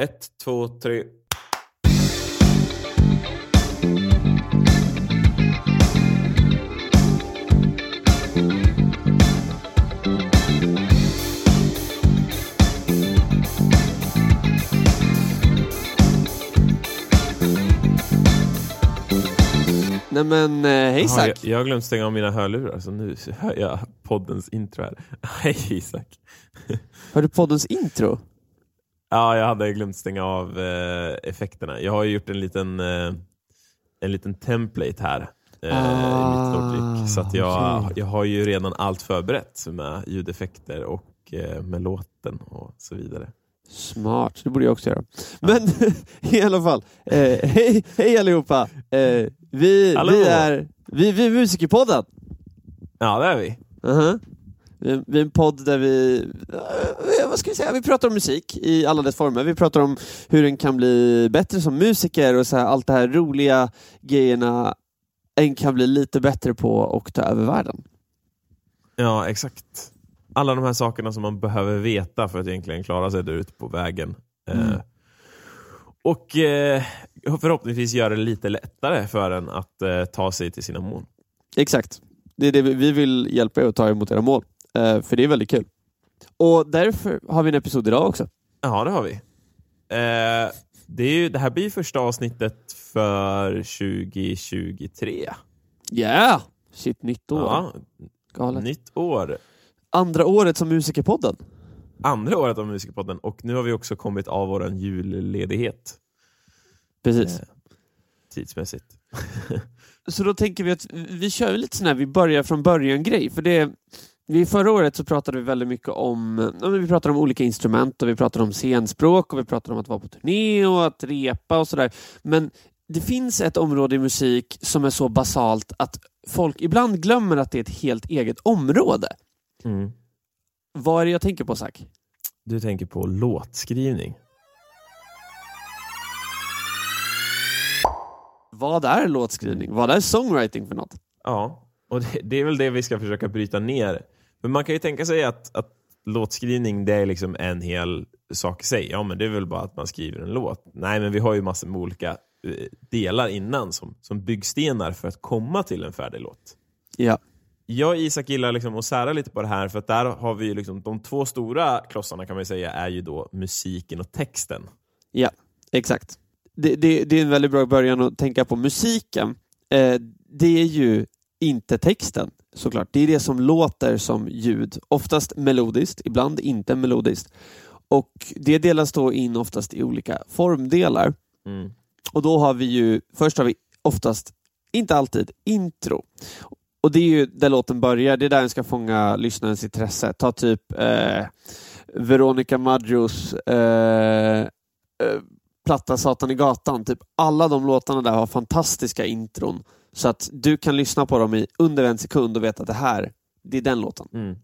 Ett, två, tre. Nej men eh, hej Jaha, Isak! jag, har glömt stänga av mina hörlurar, så nu hör jag poddens intro här. Hej Isak. Har du poddens intro? Ja, jag hade glömt stänga av eh, effekterna. Jag har ju gjort en liten, eh, en liten template här eh, i mitt. Så att jag, Ah, okej. jag har ju redan allt förberett med ljudeffekter och eh, med låten och så vidare. Smart, det borde jag också göra. Men i alla fall, eh, hej, hej allihopa! Eh, vi, Hallå. vi, är, vi, vi är Musikerpodden! Ja, det är vi. Uh-huh. Vi, vi är en podd där vi, eh, vad ska vi säga, vi pratar om musik i alla dess former. Vi pratar om hur en kan bli bättre som musiker och så här, allt det här roliga grejerna en kan bli lite bättre på och ta över världen. Ja, exakt. Alla de här sakerna som man behöver veta för att egentligen klara sig där ute på vägen. Mm. Eh, och eh, förhoppningsvis göra det lite lättare för en att eh, ta sig till sina mål. Exakt. Det är det vi, vi vill hjälpa er att ta emot era mål, för det är väldigt kul. Och därför har vi en episod idag också. Ja, det har vi. Eh, det, är ju, det här blir första avsnittet för 2023. Yeah! Shit, nytt år. Ja, Galet. nytt år. Andra året som Musikerpodden. Andra året av Musikerpodden och nu har vi också kommit av vår julledighet Precis. eh, tidsmässigt. Så då tänker vi att vi kör lite sån här, vi börjar från början-grej. För det, vi förra året så pratade vi väldigt mycket om, vi pratade om olika instrument och vi pratade om scenspråk och vi pratade om att vara på turné och att repa och sådär. Men det finns ett område i musik som är så basalt att folk ibland glömmer att det är ett helt eget område. Mm. Vad är det jag tänker på, Zack? Du tänker på låtskrivning. Vad är låtskrivning? Vad är songwriting för något? Ja, och det, det är väl det vi ska försöka bryta ner. Men man kan ju tänka sig att, att låtskrivning det är liksom en hel sak i sig. Ja, men det är väl bara att man skriver en låt. Nej, men vi har ju massor med olika eh, delar innan som, som byggstenar för att komma till en färdig låt. Ja. Jag och Isak gillar liksom att sära lite på det här för att där har vi liksom, de två stora klossarna kan man säga är ju då musiken och texten. Ja, exakt. Det, det, det är en väldigt bra början att tänka på. Musiken, eh, det är ju inte texten såklart. Det är det som låter som ljud. Oftast melodiskt, ibland inte melodiskt. Och det delas då in oftast i olika formdelar. Mm. Och då har vi ju, först har vi oftast, inte alltid, intro. Och det är ju där låten börjar, det är där den ska fånga lyssnarens intresse. Ta typ eh, Veronica Maggios eh, eh, platta Satan i gatan. Typ alla de låtarna där har fantastiska intron. Så att du kan lyssna på dem i under en sekund och veta att det här, det är den låten. Mm.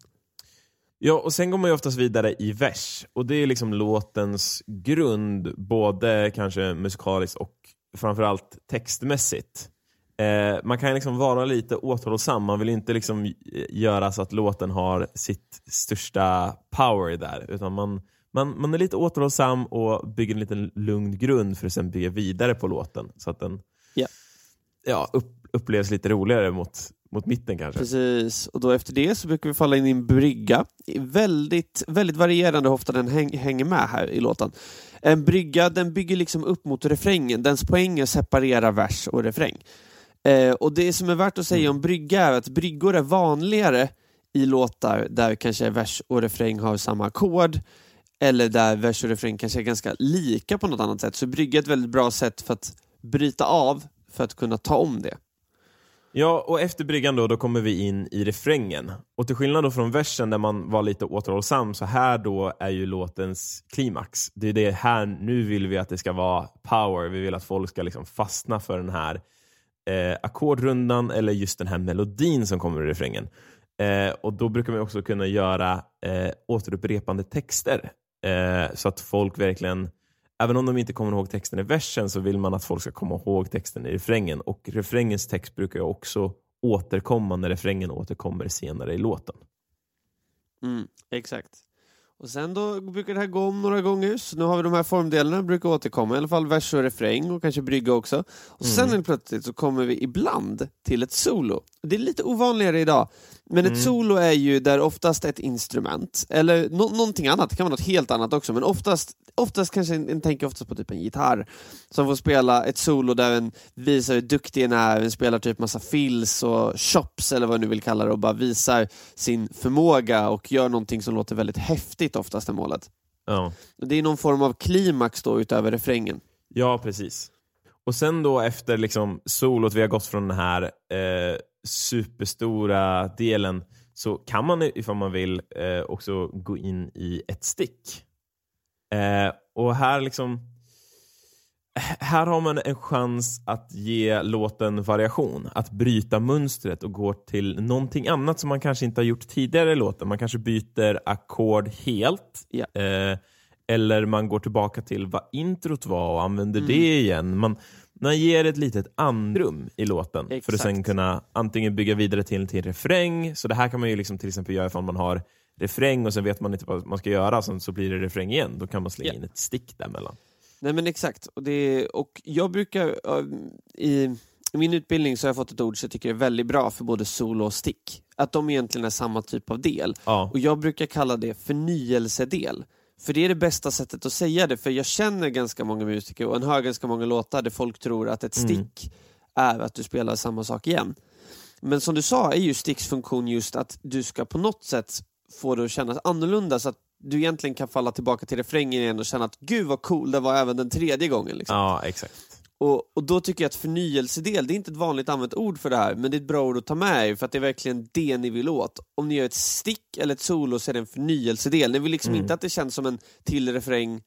Ja, och sen går man ju oftast vidare i vers. Och det är liksom låtens grund, både kanske musikaliskt och framförallt textmässigt. Eh, man kan liksom vara lite återhållsam, man vill inte liksom göra så att låten har sitt största power där. Utan man, man, man är lite återhållsam och bygger en liten lugn grund för att sen bygga vidare på låten. Så att den Ja. ja, upp, upplevs lite roligare mot, mot mitten kanske. Precis, och då efter det så brukar vi falla in i en brygga. Väldigt, väldigt varierande hur ofta den häng, hänger med här i låten. En brygga, den bygger liksom upp mot refrängen. Dens poäng är att separera vers och refräng. Eh, och det som är värt att säga om brygga är att bryggor är vanligare i låtar där kanske vers och refräng har samma ackord eller där vers och refräng kanske är ganska lika på något annat sätt. Så brygga är ett väldigt bra sätt för att bryta av för att kunna ta om det. Ja, och efter bryggan då, då kommer vi in i refrängen. Och till skillnad då från versen där man var lite återhållsam, så här då är ju låtens klimax. Det är det här, nu vill vi att det ska vara power, vi vill att folk ska liksom fastna för den här eh, ackordrundan eller just den här melodin som kommer i refrängen. Eh, och då brukar man också kunna göra eh, återupprepande texter. Eh, så att folk verkligen, även om de inte kommer ihåg texten i versen så vill man att folk ska komma ihåg texten i refrängen. Och refrängens text brukar ju också återkomma när refrängen återkommer senare i låten. Mm, exakt. Och sen då brukar det här gå om några gånger, så nu har vi de här formdelarna, brukar återkomma, i alla fall vers och refräng och kanske brygga också. Och sen Mm. helt plötsligt så kommer vi ibland till ett solo. Det är lite ovanligare idag, men ett Mm. solo är ju där oftast ett instrument, eller nå- någonting annat, det kan vara något helt annat också, men oftast, oftast kanske en, en tänker oftast på typ en gitarr. Som får spela ett solo där en visar hur duktig en är, en spelar typ massa fills och chops eller vad du vill kalla det. Och bara visar sin förmåga och gör någonting som låter väldigt häftigt oftast är målet. Ja. Det är någon form av klimax då utöver refrängen. ja, precis. Och sen då efter liksom solot, vi har gått från den här eh, superstora delen, så kan man ifall man vill eh, också gå in i ett stick. Eh, och här liksom här har man en chans att ge låten variation, att bryta mönstret och gå till någonting annat som man kanske inte har gjort tidigare i låten. Man kanske byter ackord helt, Ja. eh, eller man går tillbaka till vad introt var och använder Mm. det igen. Man, man ger ett litet andrum i låten för att Exakt. sen kunna antingen bygga vidare till, till en refräng, så det här kan man ju liksom till exempel göra ifall man har refräng och sen vet man inte vad man ska göra, sen så blir det refräng igen. Då kan man slänga Ja. in ett stick däremellan. Nej men exakt, och, det, och jag brukar äh, i, i min utbildning så har jag fått ett ord som jag tycker är väldigt bra för både solo och stick. Att de egentligen är samma typ av del. Ja. Och jag brukar kalla det förnyelsedel. För det är det bästa sättet att säga det, för jag känner ganska många musiker och en hör ganska många låtar där folk tror att ett Mm. stick är att du spelar samma sak igen. Men som du sa är ju sticks funktion just att du ska på något sätt få det att kännas annorlunda så att du egentligen kan falla tillbaka till refrängen igen och känna att gud vad cool det var även den tredje gången. Liksom. ja, exakt. Och, och då tycker jag att förnyelsedel, det är inte ett vanligt använt ord för det här, men det är ett bra ord att ta med er för att det är verkligen det ni vill åt. Om ni gör ett stick eller ett solo så är det en förnyelsedel. Ni vill liksom Mm. inte att det känns som en till refräng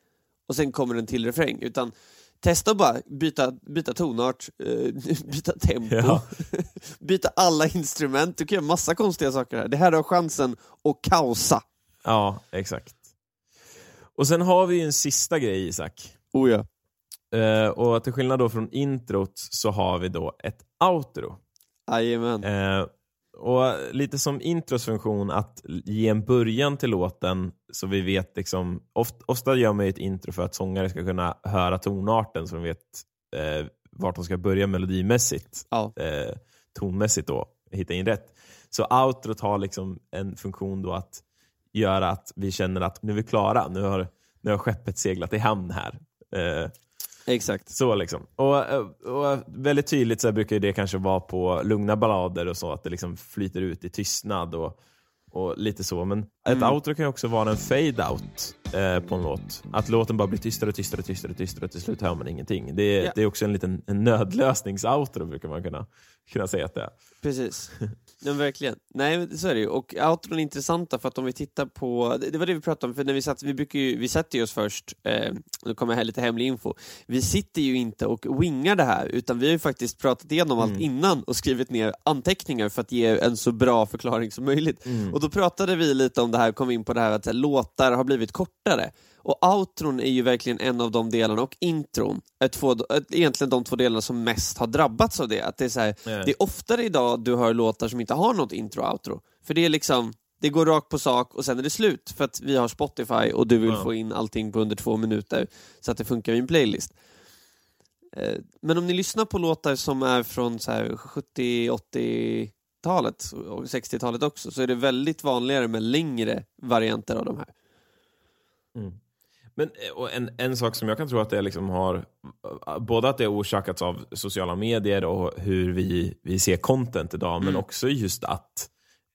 och sen kommer en till refräng, utan testa att bara byta, byta tonart, eh, byta tempo, Ja. byta alla instrument. Du kan göra massa konstiga saker här. Det här har chansen att kaosa. Ja, exakt. Och sen har vi ju en sista grej Isak. Oh ja. Eh, och till skillnad då från introt så har vi då ett outro. Jajamän. Eh, och lite som intros funktion att ge en början till låten så vi vet liksom, oft, ofta gör man ju ett intro för att sångare ska kunna höra tonarten så de vet eh, vart de ska börja melodimässigt, Ja. eh, tonmässigt då, hitta in rätt. Så outrot har liksom en funktion då att göra att vi känner att nu är vi klara, nu har, nu har skeppet seglat i hamn här. Eh, Exakt. så liksom. Och, och väldigt tydligt så brukar det kanske vara på lugna ballader och så, att det liksom flyter ut i tystnad och, och lite så. Men ett Mm. outro kan ju också vara en fade-out eh, på en låt. Att låten bara blir tystare, tystare, tystare, tystare och till slut hör man ingenting. Det är, Ja. det är också en liten en nödlösnings-outro brukar man kunna, kunna säga att det är. Precis. Ja, verkligen. Nej, så är det ju. Och outron är intressanta för att om vi tittar på, det var det vi pratade om, för när vi satt, vi brukar ju, vi sätter ju oss först, eh, nu kommer här lite hemlig info, vi sitter ju inte och wingar det här, utan vi har ju faktiskt pratat igenom allt Mm. innan och skrivit ner anteckningar för att ge en så bra förklaring som möjligt. Och då pratade vi lite om det här, kom in på det här att här, låtar har blivit kortare. Och outron är ju verkligen en av de delarna, och intron är två, är egentligen de två delarna som mest har drabbats av det. Att det, är så här, det är oftare idag du hör låtar som inte har något intro och outro. För det är liksom, det går rakt på sak och sen är det slut för att vi har Spotify och du vill Ja. få in allting på under två minuter så att det funkar i en playlist. Eh, Men om ni lyssnar på låtar som är från så här 70-80-talet och 60-talet också så är det väldigt vanligare med längre varianter av de här. Mm. Men eh, en, en sak som jag kan tro att det liksom har, både att det har orsakats av sociala medier och hur vi, vi ser content idag, men Mm. också just att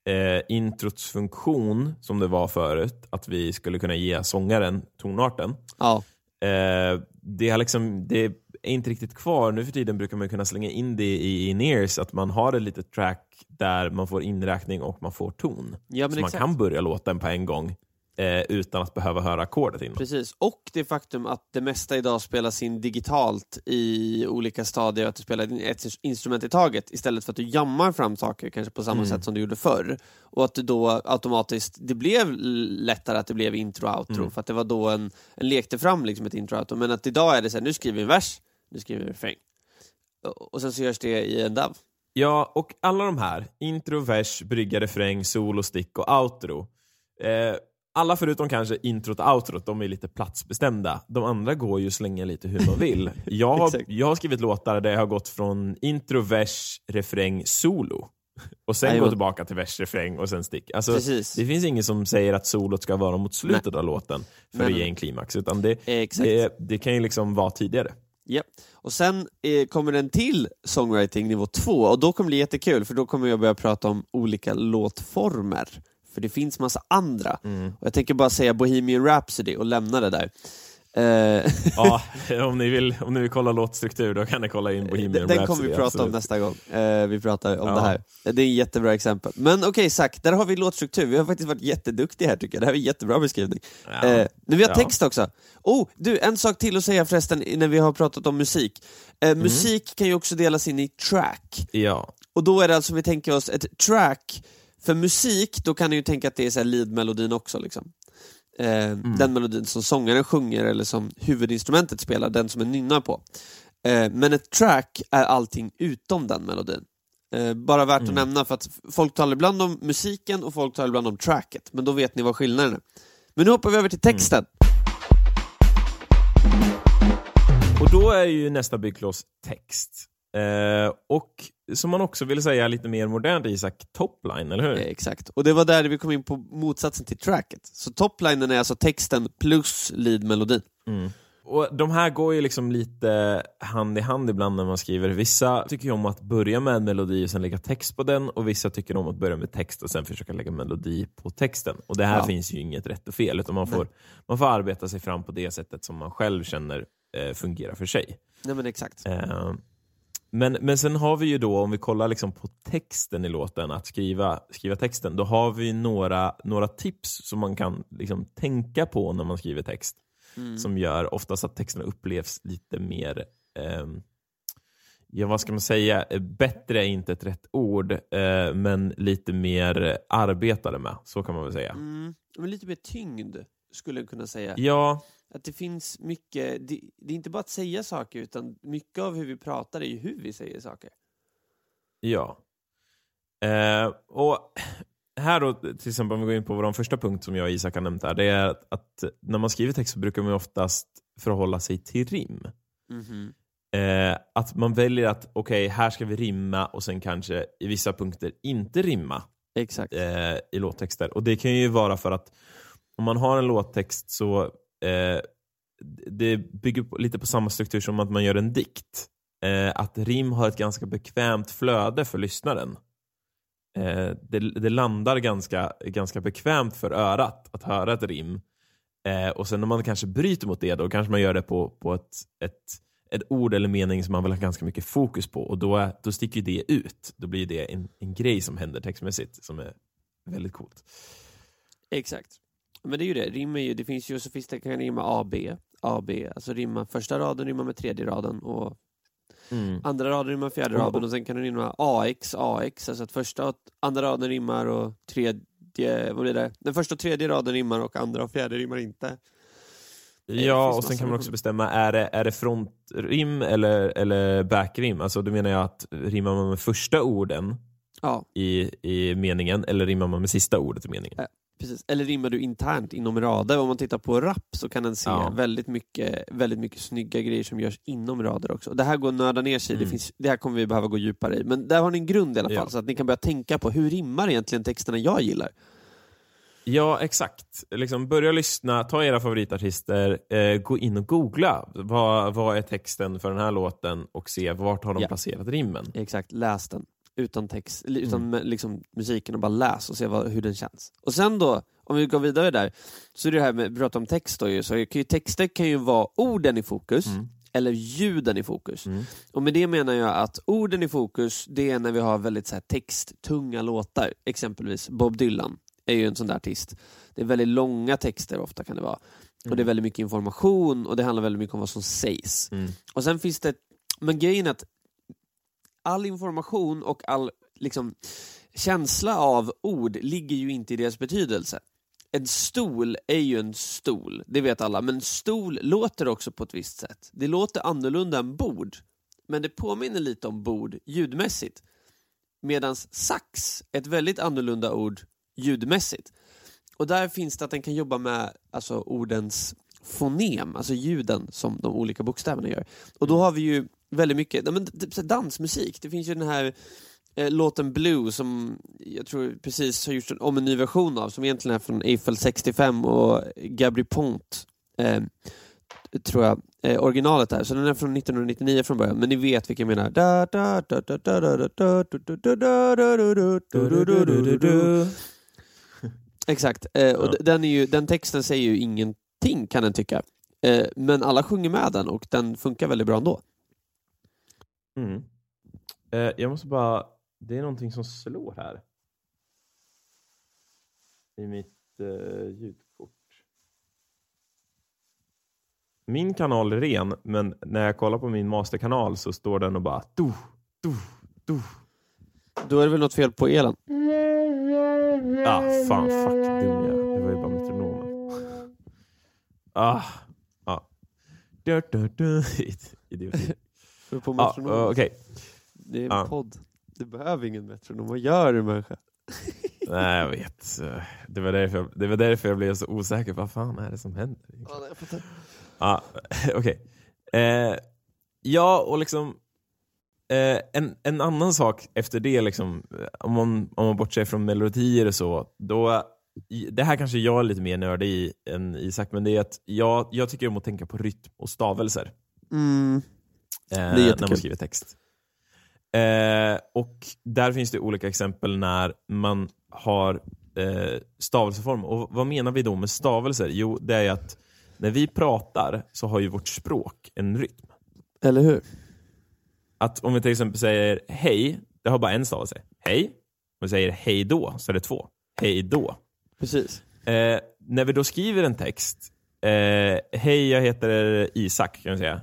eh, introts funktion, som det var förut, att vi skulle kunna ge sångaren tonarten, Ja, eh, det, har liksom, det är inte riktigt kvar. Nu för tiden brukar man kunna slänga in det i in-ears, att man har ett litet track där man får inräkning och man får ton. ja men så man exakt. kan börja låten på en gång eh, utan att behöva höra ackordet innan. Precis, och det faktum att det mesta idag spelas in digitalt i olika stadier, att du spelar in ett instrument i taget istället för att du jammar fram saker kanske på samma Mm. sätt som du gjorde förr. Och att du då automatiskt, det blev lättare att det blev intro och outro Mm. för att det var då en, en lekte fram liksom ett intro och outro. Men att idag är det så här, nu skriver vi en vers, nu skriver vi en refräng. Och sen så görs det i en DAV. Ja, och alla de här, intro, vers, brygga, refräng, solo, stick och outro. Eh, alla förutom kanske introt och outrot, de är lite platsbestämda. De andra går ju att slänga lite hur man vill. Jag har, jag har skrivit låtar där jag har gått från intro, vers, refräng, solo. Och sen Jajamän. gå tillbaka till vers, refräng och sen stick. Alltså, Precis. det finns ingen som säger att solot ska vara mot slutet av låten för Nej, att nej. ge en klimax. Utan det, det, det kan ju liksom vara tidigare. Ja. Och sen eh, kommer den till songwriting nivå två och då kommer det bli jättekul för då kommer jag börja prata om olika låtformer. För det finns massa andra. Mm. Och jag tänker bara säga Bohemian Rhapsody och lämna det där. Eh, Ja, om ni, vill, om ni vill kolla låtstruktur då kan ni kolla in Bohemian den den Rhapsody. kommer vi prata absolut. om nästa gång. Eh, vi pratar om Ja. det här. Det är ett jättebra exempel. Men okej Zack, där har vi låtstruktur. Vi har faktiskt varit jätteduktiga här tycker jag. Det här är en jättebra beskrivning. Ja. Eh, men vi har Ja. text också. Oh, du, en sak till att säga förresten när vi har pratat om musik. Eh, Mm. Musik kan ju också delas in i track. Ja. Och då är det alltså, om vi tänker oss ett track, för musik, då kan ni ju tänka att det är så här lead-melodin också. Liksom. Eh, Den melodin som sångaren sjunger eller som huvudinstrumentet spelar, den som är nynnar på. Eh, men ett track är allting utom den melodin. Eh, bara värt att nämna för att folk talar ibland om musiken och folk talar ibland om tracket, men då vet ni vad skillnaden är. Men nu hoppar vi över till texten. Och då är ju nästa byggkloss text. Eh, och som man också vill säga lite mer modernt Isak, topline, eller hur? Eh, Exakt. Och det var där vi kom in på motsatsen till tracket. Så toplinen är alltså texten plus lead-melodin. Mm. Och De här går ju liksom lite hand i hand ibland när man skriver. Vissa tycker om att börja med en melodi och sen lägga text på den och vissa tycker om att börja med text och sen försöka lägga melodi på texten. Och det här Ja. finns ju inget rätt och fel utan man får, man får arbeta sig fram på det sättet som man själv känner eh, fungerar för sig. Nej men exakt. Eh, men, men sen har vi ju då, om vi kollar liksom på texten i låten, att skriva, skriva texten, då har vi några, några tips som man kan liksom tänka på när man skriver text. Mm. Som gör oftast att texterna upplevs lite mer, ehm, ja vad ska man säga, Eh, bättre är inte ett rätt ord, eh, men lite mer arbetade med, så kan man väl säga. Mm, men lite mer tyngd, skulle jag kunna säga. Ja, Att det finns mycket, det, det är inte bara att säga saker, utan mycket av hur vi pratar är ju hur vi säger saker. Ja. Eh, och här då, till exempel om vi går in på vår första punkt som jag och Isak har nämnt här, det är att, när man skriver text så brukar man oftast förhålla sig till rim. Mhm. Eh, att man väljer att, okej, här ska vi rimma och sen kanske i vissa punkter inte rimma Exakt. eh, i låttexter. Och det kan ju vara för att om man har en låttext så eh, det bygger på, lite på samma struktur som att man gör en dikt. Eh, att rim har ett ganska bekvämt flöde för lyssnaren. Eh, det, det landar ganska, ganska bekvämt för örat att höra ett rim. Eh, och sen om man kanske bryter mot det, då kanske man gör det på, på ett, ett, ett ord eller mening som man vill ha ganska mycket fokus på. Och då, då sticker det ut. Då blir det en, en grej som händer textmässigt som är väldigt coolt. Exakt. Men det är ju det, rim är ju, det finns ju sofister kan rimma AB, AB, alltså rimma första raden rimmar med tredje raden och Mm. andra raden rimmar med fjärde raden och sen kan du rimma AX, AX, alltså att första och andra raden rimmar och tredje, vad blir det? Den första och tredje raden rimmar och andra och fjärde rimmar inte. Det Ja, finns och sen kan man också bestämma, är det, är det frontrim eller, eller backrim? Alltså då menar jag att rimmar man med första orden Ja, i, i meningen eller rimmar man med sista ordet i meningen? Precis. Eller rimmar du internt inom rader? Om man tittar på rap så kan den se Ja. väldigt, mycket, väldigt mycket snygga grejer som görs inom rader också. Det här går att nörda ner sig i, det, Mm. finns, det här kommer vi behöva gå djupare i. Men där har ni en grund i alla fall, Ja. så att ni kan börja tänka på hur rimmar egentligen texterna jag gillar? Ja, exakt. Liksom börja lyssna, ta era favoritartister, eh, gå in och googla. Vad, vad är texten för den här låten och se vart har de Ja. placerat rimmen. Exakt, läs den. Utan text, utan Mm. liksom, musiken och bara läs och se vad, hur den känns. Och sen då, om vi går vidare där, så är det här med att prata om text då ju, så kan ju, texter kan ju vara orden i fokus, Mm. eller ljuden i fokus. Mm. Och med det menar jag att orden i fokus, det är när vi har väldigt så här, texttunga låtar. Exempelvis Bob Dylan är ju en sån där artist. Det är väldigt långa texter ofta kan det vara. Och det är väldigt mycket information och det handlar väldigt mycket om vad som sägs. Mm. Och sen finns det, men grejen är att all information och all liksom, känsla av ord ligger ju inte i deras betydelse. En stol är ju en stol, det vet alla, men stol låter också på ett visst sätt. Det låter annorlunda än bord, men det påminner lite om bord ljudmässigt. Medan sax är ett väldigt annorlunda ord ljudmässigt. och där finns det att den kan jobba med alltså, ordens fonem, alltså ljuden som de olika bokstäverna gör. Och då har vi ju väldigt mycket, men, typ dansmusik, det finns ju den här eh, låten Blue som jag tror precis har gjorts om en ny version av, som egentligen är från Eiffel 65 och Gabri Pont, eh, tror jag, eh, originalet är. Så den är från 1999 från början, men ni vet vilken jag menar. Exakt, eh, och den, är ju, den texten säger ju ingenting kan den tycka. Eh, men alla sjunger med den och den funkar väldigt bra ändå. Mm. Eh, jag måste bara... Det är någonting som slår här. I mitt eh, ljudkort. Min kanal är ren, men när jag kollar på min masterkanal så står den och bara... Du, du, du. Då är det väl något fel på elen? Ah, fan, fuck dum jag Det var ju bara metronomen. Ah, ah. Du, du. På Ah, metronom. uh, Okej. Det är en Ja. podd. Du behöver ingen metronom. Vad gör du människa? Nej, jag vet. Det var, därför jag, det var därför jag blev så osäker. Vad fan är det som händer? Ja. Ja, okej. Eh, ja, och liksom eh, en, en annan sak efter det, liksom, eh, om, man, om man bortser från melodier och så, då det här kanske jag är lite mer nördig i än Isak, men det är att jag, jag tycker om att tänka på rytm och stavelser Mm. Eh, är när man skriver text. Eh, och där finns det olika exempel när man har eh, stavelseform. Och vad menar vi då med stavelser? Jo, det är att när vi pratar så har ju vårt språk en rytm. Eller hur? Att om vi till exempel säger hej, det har bara en stavelse. Hej. Om vi säger hej då, så är det två. Hej då. Precis. Eh, när vi då skriver en text, eh, hej jag heter Isak, kan vi säga.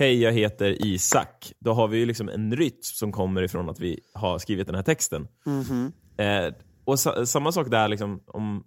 Hej jag heter Isak. Då har vi ju liksom en rytm som kommer ifrån att vi har skrivit den här texten. Mhm. Eh, och sa, samma sak där, liksom, om,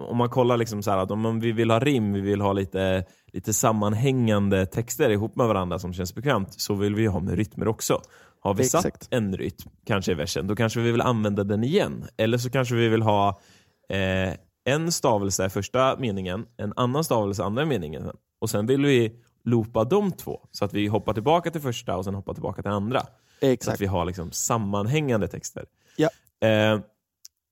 om man kollar liksom så här att om vi vill ha rim, vi vill ha lite, lite sammanhängande texter ihop med varandra som känns bekvämt, så vill vi ha med rytmer också. Har vi satt Exakt. en rytm, kanske i versen, då kanske vi vill använda den igen. Eller så kanske vi vill ha eh, en stavelse första meningen, en annan stavelse andra meningen. Och sen vill vi loopa de två, så att vi hoppar tillbaka till första och sen hoppar tillbaka till andra. Så Exakt. att vi har liksom sammanhängande texter. Ja. Eh,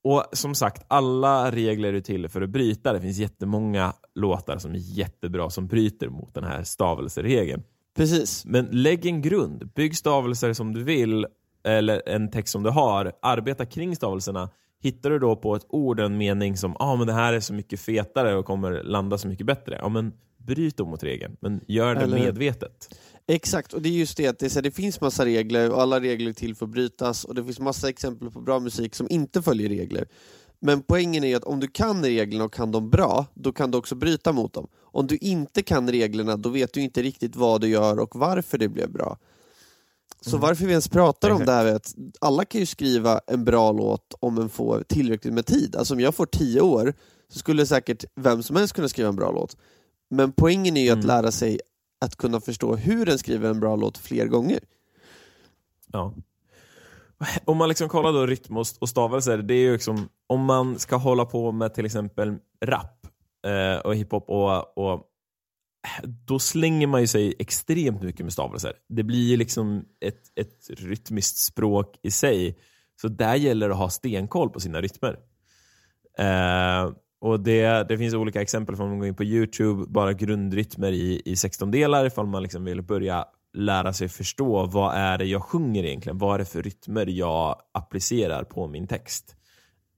och som sagt, alla regler är till för att bryta. Det finns jättemånga låtar som är jättebra som bryter mot den här stavelseregeln. Precis. Men lägg en grund. Bygg stavelser som du vill, eller en text som du har. Arbeta kring stavelserna. Hittar du då på ett ord, en mening som ah, men det här är så mycket fetare och kommer landa så mycket bättre. Ja, men bryt då mot regeln, men gör det Eller medvetet. Exakt, och det är just det att det, så här, det finns massa regler och alla regler är till för att brytas och det finns massa exempel på bra musik som inte följer regler. Men poängen är ju att om du kan reglerna och kan dem bra, då kan du också bryta mot dem. Om du inte kan reglerna, då vet du inte riktigt vad du gör och varför det blev bra. Så Mm. varför vi ens pratar om Exakt. det här är att alla kan ju skriva en bra låt om en får tillräckligt med tid. Alltså om jag får tio år så skulle säkert vem som helst kunna skriva en bra låt. Men poängen är ju att Mm. lära sig att kunna förstå hur den skriver en bra låt fler gånger. Ja. Om man liksom kollar då rytm och och stavelser, det är ju liksom, om man ska hålla på med till exempel rap eh, och hiphop och, och då slänger man ju sig extremt mycket med stavelser. Det blir ju liksom ett, ett rytmiskt språk i sig. Så där gäller det att ha stenkoll på sina rytmer. Eh, och det, det finns olika exempel från man går in på Youtube, bara grundrytmer i, i 16-delar ifall man liksom vill börja lära sig förstå vad är det jag sjunger egentligen? Vad är det för rytmer jag applicerar på min text?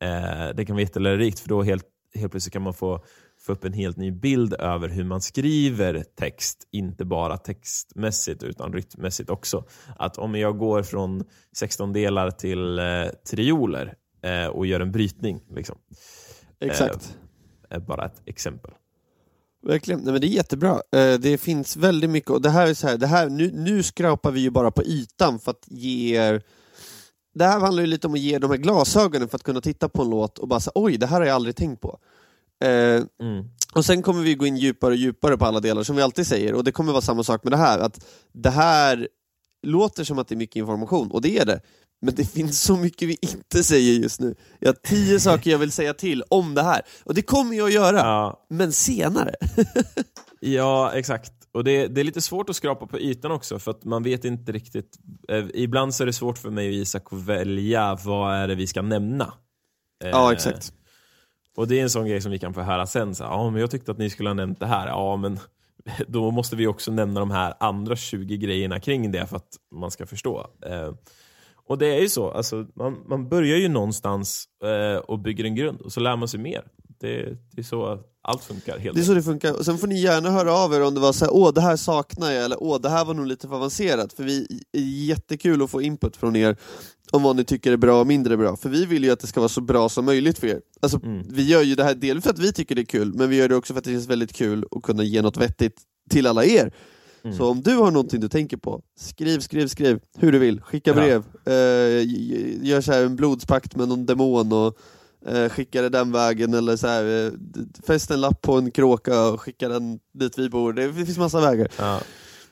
Eh, det kan vara jättelärorikt för då helt, helt plötsligt kan man få, få upp en helt ny bild över hur man skriver text, inte bara textmässigt utan rytmmässigt också. Att om jag går från 16-delar till eh, trioler eh, och gör en brytning, liksom, Exakt. är bara ett exempel. Verkligen, Nej, men det är jättebra. Eh, Det finns väldigt mycket, och det här är så här, det här, nu, nu skrapar vi ju bara på ytan för att ge er det här handlar ju lite om att ge de här glasögonen för att kunna titta på en låt och bara säga oj, det här har jag aldrig tänkt på. Eh, Mm. och sen kommer vi gå in djupare och djupare på alla delar, som vi alltid säger, och det kommer vara samma sak med det här, att det här låter som att det är mycket information, och det är det. Men det finns så mycket vi inte säger just nu. Jag har tio saker jag vill säga till om det här. Och det kommer jag att göra, Ja, men senare. ja exakt. Och det, det är lite svårt att skrapa på ytan också för att man vet inte riktigt. Eh, ibland så är det svårt för mig och Isak att välja vad är det vi ska nämna. Eh, Ja, exakt. Och det är en sån grej som vi kan få höra sen. Så, ja, men jag tyckte att ni skulle ha nämnt det här. Ja, men då måste vi också nämna de här andra 20 grejerna kring det för att man ska förstå. Eh, och det är ju så, alltså, man, man börjar ju någonstans eh, och bygger en grund och så lär man sig mer. Det, det är så allt funkar helt Det är så det funkar. Och sen får ni gärna höra av er om det var så här, åh det här saknar jag, eller åh det här var nog lite för avancerat. För vi är jättekul att få input från er om vad ni tycker är bra och mindre bra. För vi vill ju att det ska vara så bra som möjligt för er. Alltså, Mm. Vi gör ju det här delvis för att vi tycker det är kul, men vi gör det också för att det känns väldigt kul att kunna ge något vettigt till alla er. Mm. Så om du har någonting du tänker på, skriv, skriv, skriv, hur du vill. Skicka Ja. brev, eh, gör så här en blodspakt med någon demon och eh, skicka det den vägen, eller så här, eh, fäst en lapp på en kråka och skicka den dit vi bor. Det finns massa vägar. Ja.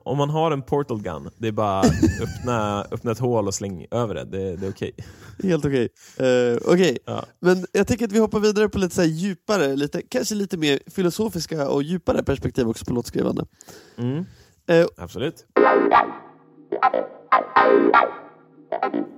Om man har en portal gun, det är bara öppna, öppna ett hål och släng över det. Det, det är okej. Helt okej. Eh, okej. Ja. Men jag tänker att vi hoppar vidare på lite så djupare, lite, kanske lite mer filosofiska och djupare perspektiv också på låtskrivande. Mm. Eh, Absolut.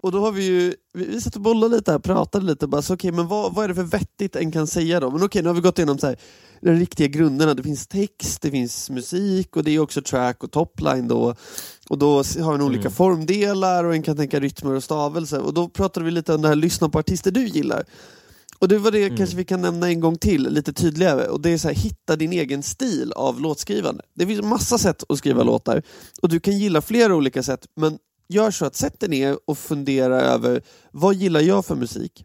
Och då har vi ju, vi, vi satt och bollade lite här, pratade lite, bara så okej, men vad, vad är det för vettigt en kan säga då? Men okej, nu har vi gått igenom så här, de riktiga grunderna, det finns text, det finns musik och det är också track och topline då. Och då har en olika Mm. formdelar och en kan tänka rytmer och stavelse. Och då pratade vi lite om det här, lyssna på artister du gillar. Och det var det Mm. kanske vi kan nämna en gång till, lite tydligare. Och det är så här, hitta din egen stil av låtskrivande. Det finns massa sätt att skriva låtar. Och du kan gilla flera olika sätt, men gör så att sätt dig ner och fundera över vad gillar jag för musik?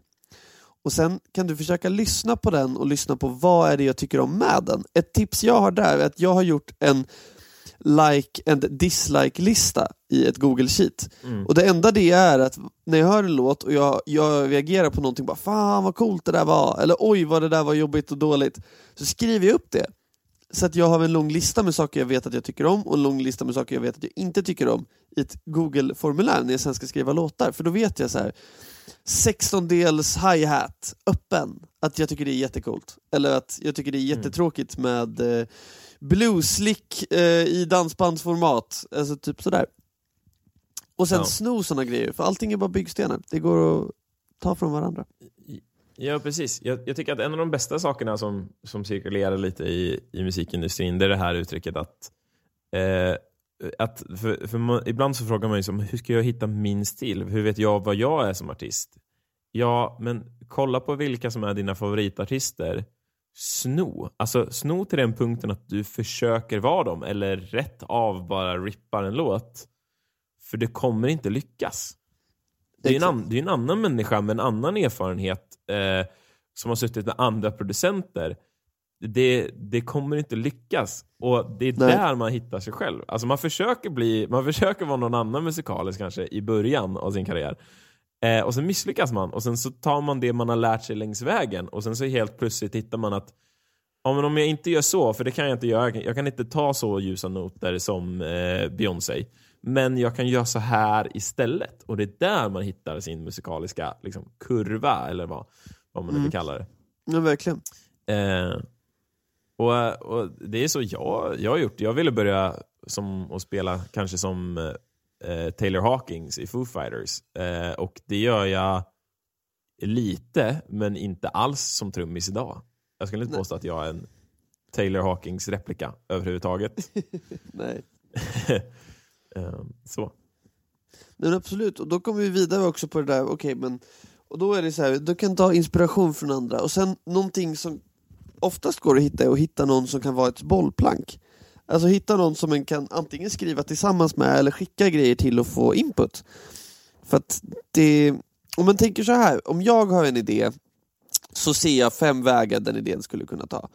Och sen kan du försöka lyssna på den och lyssna på vad är det jag tycker om med den. Ett tips jag har där är att jag har gjort en like and dislike-lista i ett Google Sheet. Mm. Och det enda det är att när jag hör en låt och jag, jag reagerar på någonting, bara fan vad coolt det där var, eller oj vad det där var jobbigt och dåligt, så skriver jag upp det. Så att jag har en lång lista med saker jag vet att jag tycker om och en lång lista med saker jag vet att jag inte tycker om i ett Google-formulär när jag sen ska skriva låtar. För då vet jag så här 16-dels hi-hat, öppen, att jag tycker det är jättecoolt. Eller att jag tycker det är jättetråkigt med eh, blueslick eh, i dansbandsformat, alltså typ sådär. Och sen Ja. sno såna grejer, för allting är bara byggstenar. Det går att ta från varandra. Ja, precis. Jag, jag tycker att en av de bästa sakerna som, som cirkulerar lite i, i musikindustrin, det är det här uttrycket att, eh, att för, för man, ibland så frågar man ju som, hur ska jag hitta min stil? Hur vet jag vad jag är som artist? Ja, men kolla på vilka som är dina favoritartister. Sno. Alltså sno till den punkten att du försöker vara dem, eller rätt av bara rippar en låt. För det kommer inte lyckas. Det är, en an, det är en annan människa med en annan erfarenhet eh, som har suttit med andra producenter. Det, det kommer inte lyckas. Och det är Nej. där man hittar sig själv. Alltså man försöker bli, man försöker vara någon annan musikalisk kanske i början av sin karriär. Eh, och sen misslyckas man och sen så tar man det man har lärt sig längs vägen och sen så helt plötsligt hittar man att Ja, men om jag inte gör så, för det kan jag inte göra, jag kan inte ta så ljusa noter som eh, Beyoncé. Men jag kan göra så här istället. Och det är där man hittar sin musikaliska liksom, kurva, eller vad, vad man nu Mm. vill kalla det. Ja, verkligen. Eh, och, och Det är så jag, jag har gjort. Jag ville börja som, och spela kanske som eh, Taylor Hawkins i Foo Fighters. Eh, och det gör jag lite, men inte alls som trummis idag. Jag skulle inte Nej. påstå att jag är en Taylor Hawkins replika överhuvudtaget. Nej. eh, så. Men absolut, och då kommer vi vidare också på det där, okej men och då är det så här, du kan ta inspiration från andra och sen någonting som oftast går att hitta är att hitta någon som kan vara ett bollplank. Alltså hitta någon som man kan antingen skriva tillsammans med eller skicka grejer till och få input. För att det, om man tänker så här, om jag har en idé så ser jag fem vägar den idén skulle kunna ta.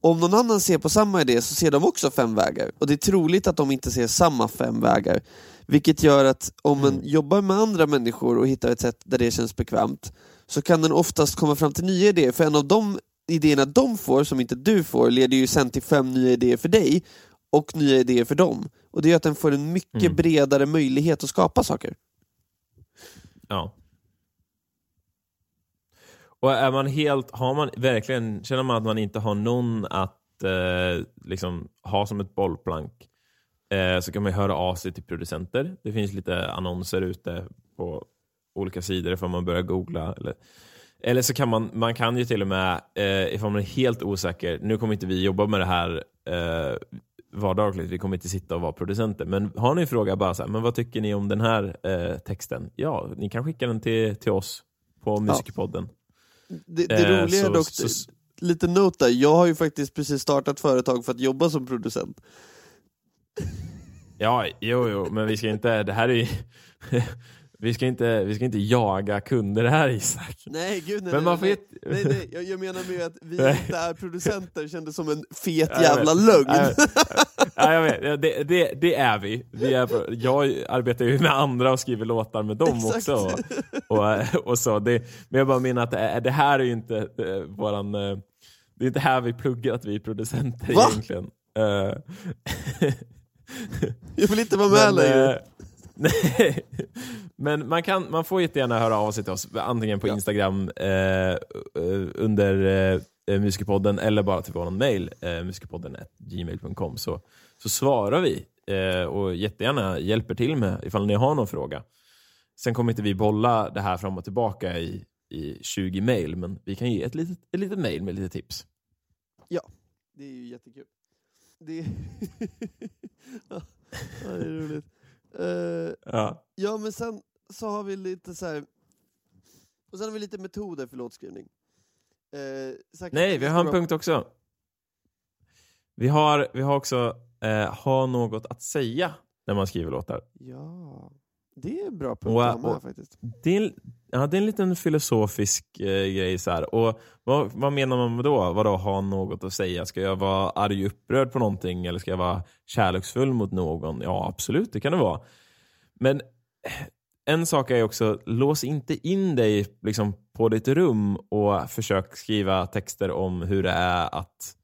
Om någon annan ser på samma idé så ser de också fem vägar och det är troligt att de inte ser samma fem vägar. Vilket gör att om man Mm. jobbar med andra människor och hittar ett sätt där det känns bekvämt så kan den oftast komma fram till nya idéer, för en av de idéerna de får, som inte du får, leder ju sen till fem nya idéer för dig och nya idéer för dem. Och det gör att den får en mycket Mm. bredare möjlighet att skapa saker. Ja. Och är man helt, har man verkligen, känner man att man inte har någon att eh, liksom ha som ett bollplank eh, så kan man höra av sig till producenter. Det finns lite annonser ute på olika sidor ifall man börjar googla. Eller, eller så kan man, man kan ju till och med, eh, ifall man är helt osäker, nu kommer inte vi jobba med det här eh, vardagligt, vi kommer inte sitta och vara producenter, men har ni en fråga, bara så här, men vad tycker ni om den här eh, texten? Ja, ni kan skicka den till, till oss på Musikpodden. Det, det Eh, roliga är dock, så- lite note där, jag har ju faktiskt precis startat företag för att jobba som producent. Ja, jo, jo, men vi ska inte, det här är ju, vi ska inte, vi ska inte jaga kunder här Isak. Nej gud nej, Men man får nej, nej, nej, jag, menar med att vi Nej. inte är producenter kändes som en fet jävla lögn. Ja, jag vet, Ja, det, det, det är vi. vi är, jag arbetar ju med andra och skriver låtar med dem Exakt. också. Och, och, och så. Det, men jag bara menar att det, är- det här är ju inte eh, våran... eh, Det är inte här vi pluggar att vi är producenter Va? egentligen. Eh, Jag vill inte vara med längre. eh, nej. Men man, kan, man får jättegärna höra av sig till oss, antingen på Ja. Instagram eh, eh, under eh, Musikpodden eller bara till vår mail, eh, musikpodden gmail.com, så, så svarar vi eh, och jättegärna hjälper till med ifall ni har någon fråga. Sen kommer inte vi bolla det här fram och tillbaka i, i 20 mail, men vi kan ge ett litet, ett litet mail med lite tips. Det är ju jättekul. Det är, ja, det är roligt. Eh, Ja. Ja men sen så har vi lite så här. och sen har vi lite metoder för låtskrivning. Eh, Nej, vi har en punkt också. Vi har, vi har också eh, ha något att säga när man skriver låtar. Ja, det är en bra punkt Och- att ha med och- faktiskt. Det är, en- ja, det är en liten filosofisk eh, grej. Så här. Och vad, vad menar man med då? Vadå ha något att säga? Ska jag vara arg upprörd på någonting eller ska jag vara kärleksfull mot någon? Ja, absolut, det kan det vara. Men eh, en sak är också, lås inte in dig liksom, på ditt rum och försök skriva texter om hur det är att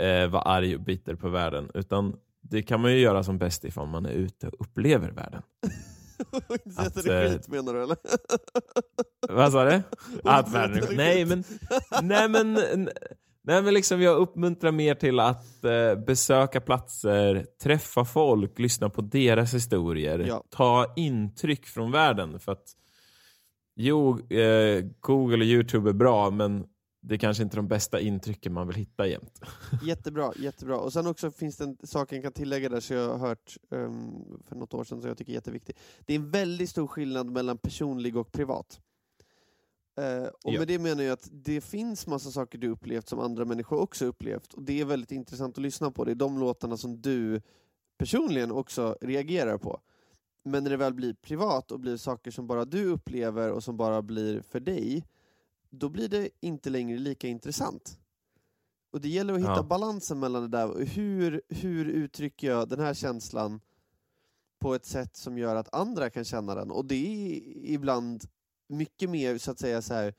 eh, vara arg och bitter på världen. Utan det kan man ju göra som bäst ifall man är ute och upplever världen. Att att, det eh, skit menar du eller? Vad sa du? Att världen Nej men, nej men, nej men liksom jag uppmuntrar mer till att eh, besöka platser, träffa folk, lyssna på deras historier, Ja. ta intryck från världen. För att jo, eh, Google och Youtube är bra men det är kanske inte är de bästa intrycken man vill hitta jämt. Jättebra, jättebra. Och sen också finns det en sak jag kan tillägga där som jag har hört ehm, för något år sedan som jag tycker är jätteviktig. Det är en väldigt stor skillnad mellan personlig och privat. Eh, och Ja. med det menar jag att det finns massa saker du upplevt som andra människor också upplevt. Och det är väldigt intressant att lyssna på. Det är de låtarna som du personligen också reagerar på. Men när det väl blir privat och blir saker som bara du upplever och som bara blir för dig, då blir det inte längre lika intressant. Och det gäller att hitta Ja. balansen mellan det där. Hur, hur uttrycker jag den här känslan på ett sätt som gör att andra kan känna den? Och det är ibland mycket mer så att säga så här,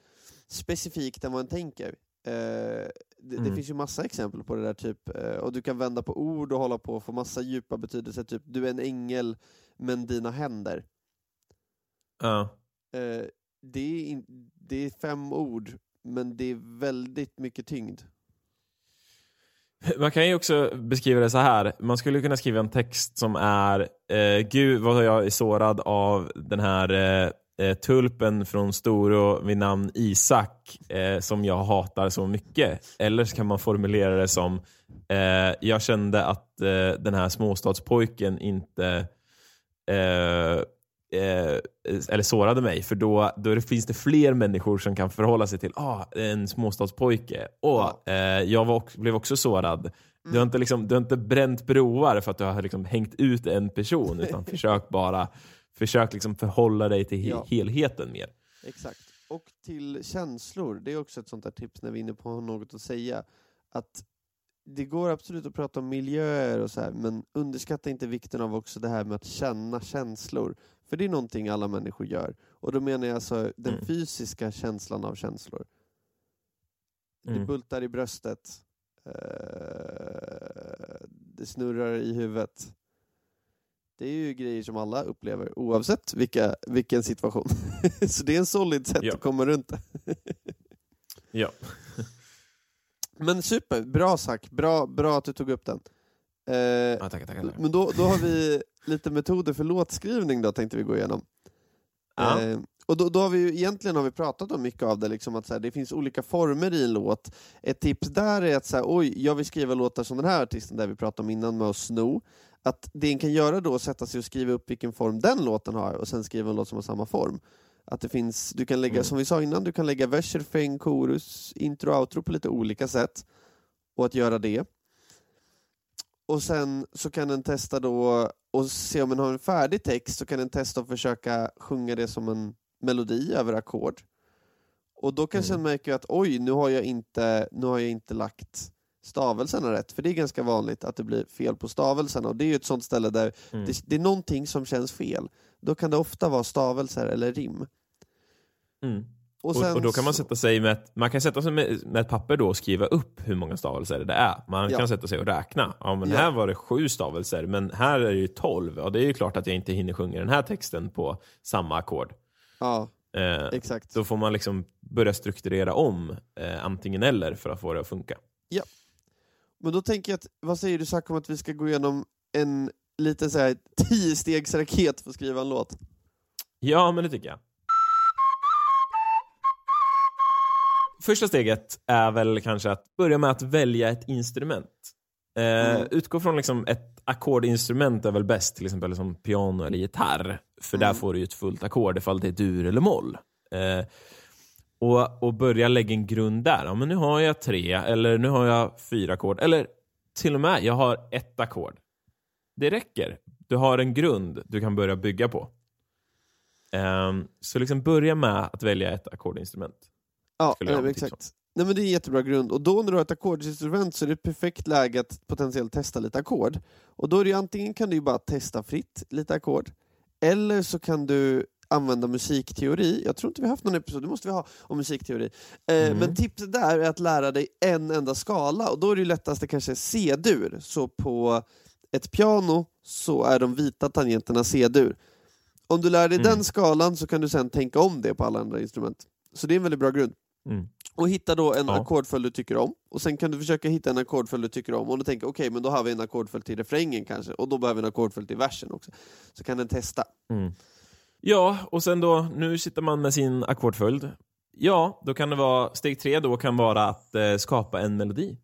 specifikt än vad man tänker. Eh, det, det Mm. finns ju massa exempel på det där, typ, eh, och du kan vända på ord och hålla på och få massa djupa betydelser, typ du är en ängel men dina händer. Ja. Eh, det, är in, det är fem ord, men det är väldigt mycket tyngd. Man kan ju också beskriva det så här. Man skulle kunna skriva en text som är eh, Gud vad jag är sårad av den här eh, tulpen från Storå vid namn Isak eh, som jag hatar så mycket. Eller så kan man formulera det som eh, Jag kände att eh, den här småstadspojken inte eh, eh, eller sårade mig, för då, då finns det fler människor som kan förhålla sig till ah, en småstadspojke. Och Ja. jag var, blev också sårad. Du, har inte liksom, du har inte bränt broar för att du har liksom hängt ut en person, utan försök bara försök liksom förhålla dig till he- Ja. helheten mer. Exakt. Och till känslor, det är också ett sånt där tips när vi är inne på något att säga. Att det går absolut att prata om miljöer och så här, men underskatta inte vikten av också det här med att känna känslor. För det är någonting alla människor gör. Och då menar jag alltså den Mm. fysiska känslan av känslor. Det Mm. bultar i bröstet. Eh, det snurrar i huvudet. Det är ju grejer som alla upplever oavsett vilka, vilken situation. så det är en solid sätt Ja. att komma runt det. Ja. Men super, bra Zack. Bra, bra att du tog upp den. Eh, ja tackar, tackar. tackar. men då, då har vi lite metoder för låtskrivning då, tänkte vi gå igenom. Ja. Eh, och då, då har vi ju, egentligen har vi pratat om mycket av det, liksom att så här, det finns olika former i en låt. Ett tips där är att så här, oj, jag vill skriva låtar som den här artisten där vi pratade om innan med att sno. Att det en kan göra då är att sätta sig och skriva upp vilken form den låten har och sen skriva en låt som har samma form. Att det finns, du kan lägga, Mm. som vi sa innan, du kan lägga vers, refräng, chorus, intro och outro på lite olika sätt. Och att göra det. Och sen så kan den testa då och se om den har en färdig text så kan den testa att försöka sjunga det som en melodi över ackord. Och då kanske Mm. den märker att oj, nu har jag inte, nu har jag inte lagt stavelserna rätt, för det är ganska vanligt att det blir fel på stavelserna och det är ju ett sånt ställe där Mm. det, det är någonting som känns fel. Då kan det ofta vara stavelser eller rim. Mm. Och, Och, och då kan man sätta sig med ett, man kan sätta sig med, med ett papper då och skriva upp hur många stavelser det är. Man Ja. kan sätta sig och räkna. Ja, men Ja. här var det sju stavelser, men här är det ju tolv. Ja, det är ju klart att jag inte hinner sjunga den här texten på samma ackord. Ja, Eh, exakt. då får man liksom börja strukturera om eh, antingen eller för att få det att funka. Men då tänker jag att, vad säger du Zack om att vi ska gå igenom en liten så här tio-stegs-raket för att skriva en låt? Ja, men det tycker jag. Första steget är väl kanske att börja med att välja ett instrument. Eh, Mm. Utgå från liksom ett ackordinstrument är väl bäst, till exempel som piano eller gitarr. För Mm. där får du ju ett fullt ackord ifall det är dur eller moll. Eh, och, och börja lägga en grund där. Ja, men nu har jag tre, eller nu har jag fyra ackord. Eller till och med, jag har ett ackord. Det räcker. Du har en grund du kan börja bygga på. Ehm, så liksom börja med att välja ett ackordinstrument. Ja, jag nej, exakt. Nej, men det är en jättebra grund. Och då när du har ett ackordinstrument så är det ett perfekt läge att potentiellt testa lite ackord. Och då är det ju antingen kan du bara testa fritt lite ackord, eller så kan du använda musikteori. Jag tror inte vi har haft någon episod, det måste vi ha, om musikteori. Eh, Mm. Men tipset där är att lära dig en enda skala, och då är det lättaste kanske C-dur. Så på ett piano så är de vita tangenterna C-dur. Om du lär dig Mm. den skalan så kan du sen tänka om det på alla andra instrument. Så det är en väldigt bra grund. Mm. Och hitta då en Ja. ackordföljd du tycker om, och sen kan du försöka hitta en ackordföljd du tycker om, och du tänker okej, men då har vi en ackordföljd till refrängen kanske, och då behöver vi en ackordföljd till versen också. Så kan den testa. Mm. Ja, och sen då, nu sitter man med sin ackordföljd. Ja, då kan det vara, steg tre då kan vara att eh, skapa en melodi.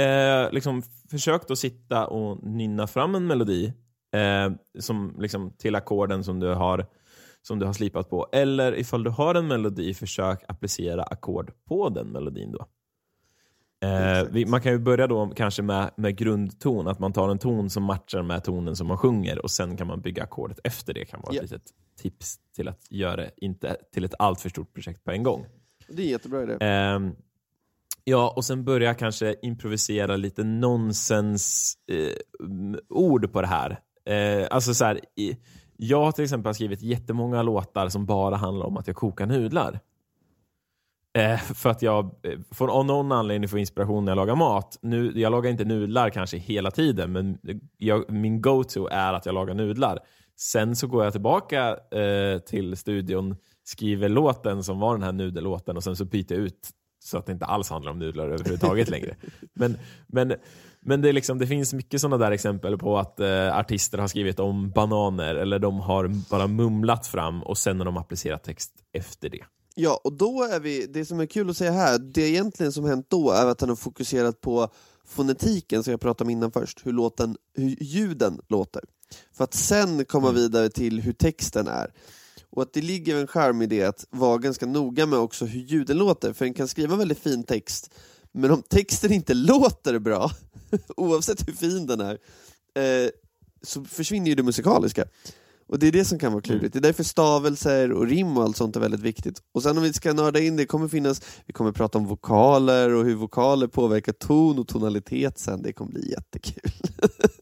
Eh, liksom, försök då sitta och nynna fram en melodi eh, som, liksom, till ackorden som du, har, som du har slipat på. Eller ifall du har en melodi, försök applicera ackord på den melodin då. Eh, vi, man kan ju börja då kanske med, med grundton, att man tar en ton som matchar med tonen som man sjunger och sen kan man bygga ackordet efter det. kan vara Ja. ett litet tips till att göra det inte till ett alltför stort projekt på en gång. Det är jättebra idé. Ehm, ja, och sen börja kanske improvisera lite nonsens eh, på det här. Eh, alltså så här, jag har till exempel har skrivit jättemånga låtar som bara handlar om att jag kokar nudlar. Eh, för att jag eh, får av någon anledning får inspiration när jag lagar mat. Nu, jag lagar inte nudlar kanske hela tiden, men jag, min go-to är att jag lagar nudlar. Sen så går jag tillbaka eh, till studion, skriver låten som var den här nudellåten och sen så byter jag ut så att det inte alls handlar om nudlar överhuvudtaget längre. Men, men, men det, är liksom, det finns mycket sådana där exempel på att eh, artister har skrivit om bananer eller de har bara mumlat fram och sen har de applicerat text efter det. Ja, och då är vi, det som är kul att säga här, det egentligen som hänt då är att han har fokuserat på fonetiken som jag pratade om innan först, hur, låten, hur ljuden låter. För att sen komma Mm. vidare till hur texten är. Och att det ligger en charm i det att vara ganska noga med också hur ljuden låter, för en kan skriva väldigt fin text, men om texten inte låter bra, oavsett hur fin den är, eh, så försvinner ju det musikaliska. Och det är det som kan vara klurigt. Det är därför stavelser och rim och allt sånt är väldigt viktigt. Och sen om vi ska nörda in det, kommer finnas, vi kommer prata om vokaler och hur vokaler påverkar ton och tonalitet sen. Det kommer bli jättekul.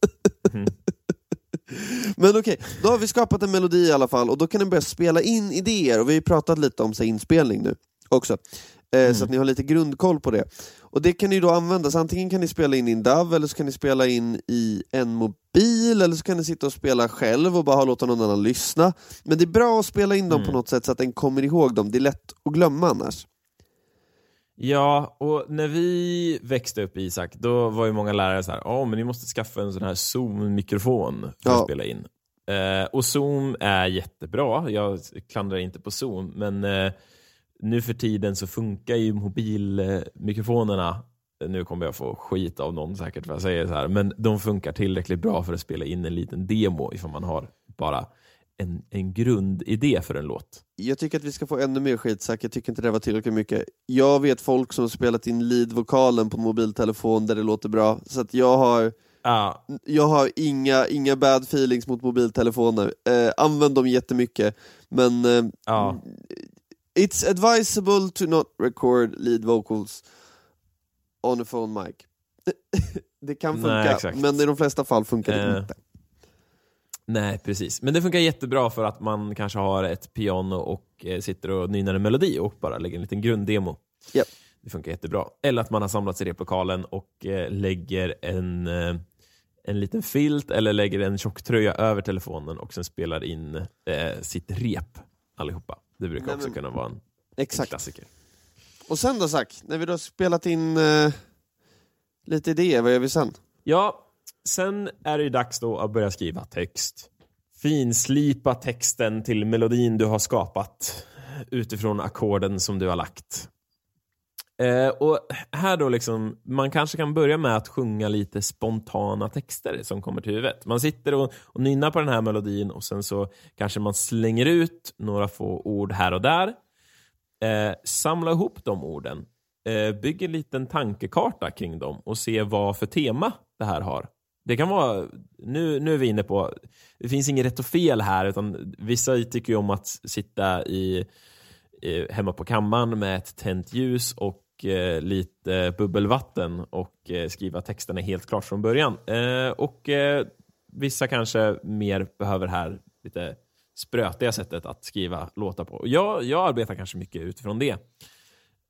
Mm. Men okej, då har vi skapat en melodi i alla fall och då kan den börja spela in idéer och vi har ju pratat lite om så här, inspelning nu. också. Eh, Så att ni har lite grundkoll på det. Och det kan ni då användas, antingen kan ni spela in i en DAV, eller så kan ni spela in i en mobil, eller så kan ni sitta och spela själv och bara låta någon annan lyssna. Men det är bra att spela in dem på något sätt så att den kommer ihåg dem, det är lätt att glömma annars. Ja, och när vi växte upp Isak, då var ju många lärare så här, ja men ni måste skaffa en sån här Zoom-mikrofon för Ja. att spela in. Eh, och Zoom är jättebra, jag klandrar inte på Zoom, men eh, nu för tiden så funkar ju mobilmikrofonerna, nu kommer jag få skit av någon säkert för jag säger så här, men de funkar tillräckligt bra för att spela in en liten demo ifall man har bara en, en grundidé för en låt. Jag tycker att vi ska få ännu mer skit, Zack. jag tycker inte det var tillräckligt mycket. Jag vet folk som har spelat in lead-vokalen på mobiltelefon där det låter bra, så att jag har Ja, jag har inga, inga bad feelings mot mobiltelefoner. Eh, använd dem jättemycket, men eh, ja. it's advisable to not record lead vocals on a phone mic. det kan funka, Nej, men i de flesta fall funkar det Eh, inte. Nej, precis. Men det funkar jättebra för att man kanske har ett piano och eh, sitter och nynnar en melodi och bara lägger en liten grunddemo. Japp. Det funkar jättebra. Eller att man har samlats i replokalen och eh, lägger en, eh, en liten filt eller lägger en tjocktröja över telefonen och sen spelar in eh, sitt rep allihopa. Det brukar Nej, också men- kunna vara en Exakt. klassiker. Och sen då Zack, när vi då spelat in eh, lite idéer, vad gör vi sen? Ja, sen är det ju dags då att börja skriva text. Finslipa texten till melodin du har skapat utifrån ackorden som du har lagt. Eh, och här då liksom, man kanske kan börja med att sjunga lite spontana texter som kommer till huvudet. Man sitter och, och nynnar på den här melodin och sen så kanske man slänger ut några få ord här och där. Eh, samla ihop de orden. Eh, bygg en liten tankekarta kring dem och se vad för tema det här har. Det kan vara, nu, nu är vi inne på, det finns inget rätt och fel här, utan vissa tycker ju om att sitta i, i, hemma på kammaren med ett tänt ljus och eh, lite bubbelvatten och eh, skriva texterna helt klart från början. Eh, och eh, vissa kanske mer behöver här lite sprötiga sättet att skriva låtar på. Jag, jag arbetar kanske mycket utifrån det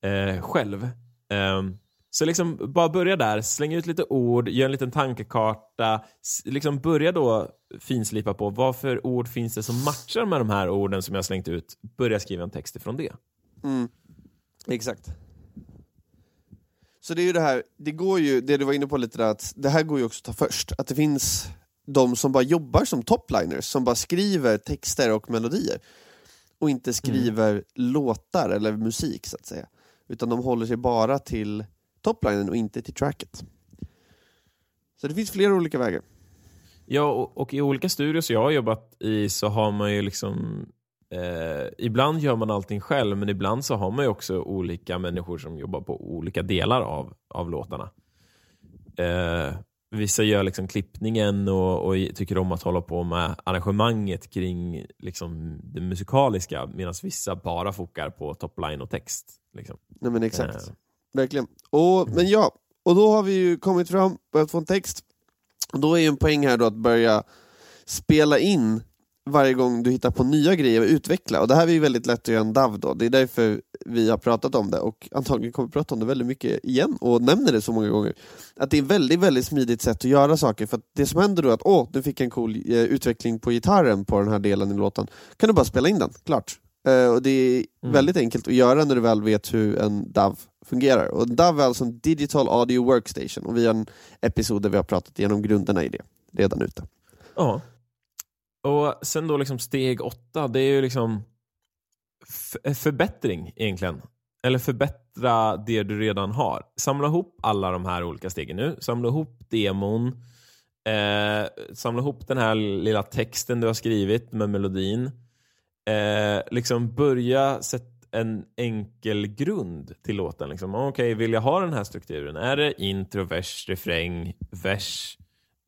eh, själv. Ehm, så liksom bara börja där, släng ut lite ord, gör en liten tankekarta. Liksom börja då finslipa på vad för ord finns det som matchar med de här orden som jag slängt ut. Börja skriva en text ifrån det. Mm. Exakt. Så det är ju det här, det går ju, det du var inne på lite där, att det här går ju också att ta först. Att det finns de som bara jobbar som topliners, som bara skriver texter och melodier. Och inte skriver låtar eller musik så att säga. Utan de håller sig bara till toplinen och inte till tracket. Så det finns flera olika vägar. Ja, och, och i olika studios jag har jobbat i så har man ju liksom eh, Ibland gör man allting själv, men ibland så har man ju också olika människor som jobbar på olika delar av, av låtarna. Eh, vissa gör liksom klippningen och, och tycker om att hålla på med arrangemanget kring liksom, det musikaliska, medan vissa bara fokar på topline och text. Liksom. Nej men exakt. Eh. Verkligen. Och, Men ja, och då har vi ju kommit fram, börjat få en text. Och då är ju en poäng här då att börja spela in varje gång du hittar på nya grejer att utveckla. Och det här är ju väldigt lätt att göra en DAV då. Det är därför vi har pratat om det och antagligen kommer vi prata om det väldigt mycket igen och nämner det så många gånger. Att det är ett väldigt, väldigt smidigt sätt att göra saker. För att det som händer då är att åh, du fick en cool eh, utveckling på gitarren på den här delen i låten. Kan du bara spela in den, klart. Eh, och det är Mm. väldigt enkelt att göra när du väl vet hur en DAV fungerar. Och DAV är alltså en Digital Audio Workstation och vi har en episod där vi har pratat igenom grunderna i det redan ute. Ja. Och sen då liksom steg åtta, det är ju liksom förbättring egentligen. Eller förbättra det du redan har. Samla ihop alla de här olika stegen nu. Samla ihop demon. Eh, samla ihop den här lilla texten du har skrivit med melodin. Eh, liksom börja sätta en enkel grund till låten. Liksom. Ah, okej, vill jag ha den här strukturen? Är det intro, vers, refräng, vers,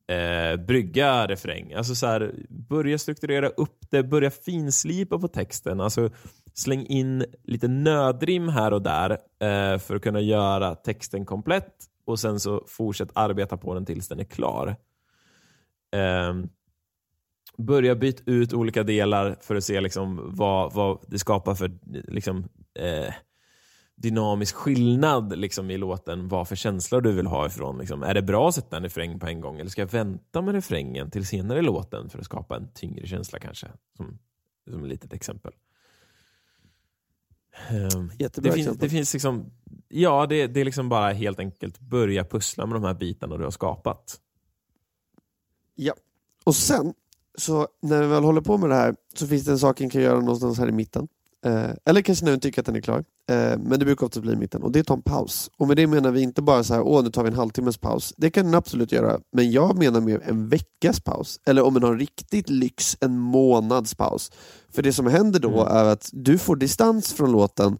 eh, brygga, refräng? Alltså så här, börja strukturera upp det, börja finslipa på texten. Alltså släng in lite nödrim här och där eh, för att kunna göra texten komplett och sen så fortsätt arbeta på den tills den är klar. Ehm, börja byta ut olika delar för att se liksom vad, vad det skapar för liksom, eh, dynamisk skillnad liksom, i låten vad för känslor du vill ha ifrån. Liksom. Är det bra att sätta en refräng på en gång eller ska jag vänta med refrängen till senare i låten för att skapa en tyngre känsla kanske? Som, som ett litet exempel. Um, Jättebra det, fin exempel. det finns liksom, ja det, det är liksom bara helt enkelt börja pussla med de här bitarna du har skapat. Ja. Och sen, så när vi väl håller på med det här, så finns det en sak en kan göra någonstans här i mitten. Eh, eller kanske när du tycker att den är klar. Eh, men det brukar ofta bli i mitten. Och det är att ta en paus. Och med det menar vi inte bara så här, åh nu tar vi en halvtimmes paus. Det kan den absolut göra. Men jag menar mer en veckas paus. Eller om man har riktigt lyx, en månads paus. För det som händer då Mm. är att du får distans från låten.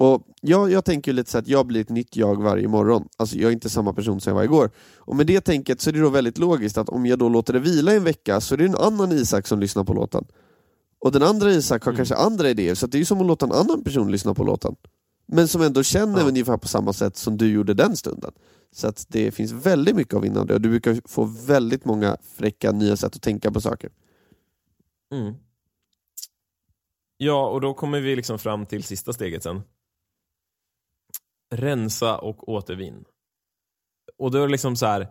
Och jag, jag tänker ju lite så att jag blir ett nytt jag varje morgon. Alltså jag är inte samma person som jag var igår. Och med det tänket så är det då väldigt logiskt att om jag då låter det vila i en vecka så är det en annan Isak som lyssnar på låten. Och den andra Isak har Mm. kanske andra idéer, så att det är ju som att låta en annan person lyssna på låten. Men som ändå känner Ja. ungefär på samma sätt som du gjorde den stunden. Så att det finns väldigt mycket av vinnande och du brukar få väldigt många fräcka nya sätt att tänka på saker. Mm. Ja, och då kommer vi liksom fram till sista steget sen. Rensa och återvinn. Och då är det liksom så här.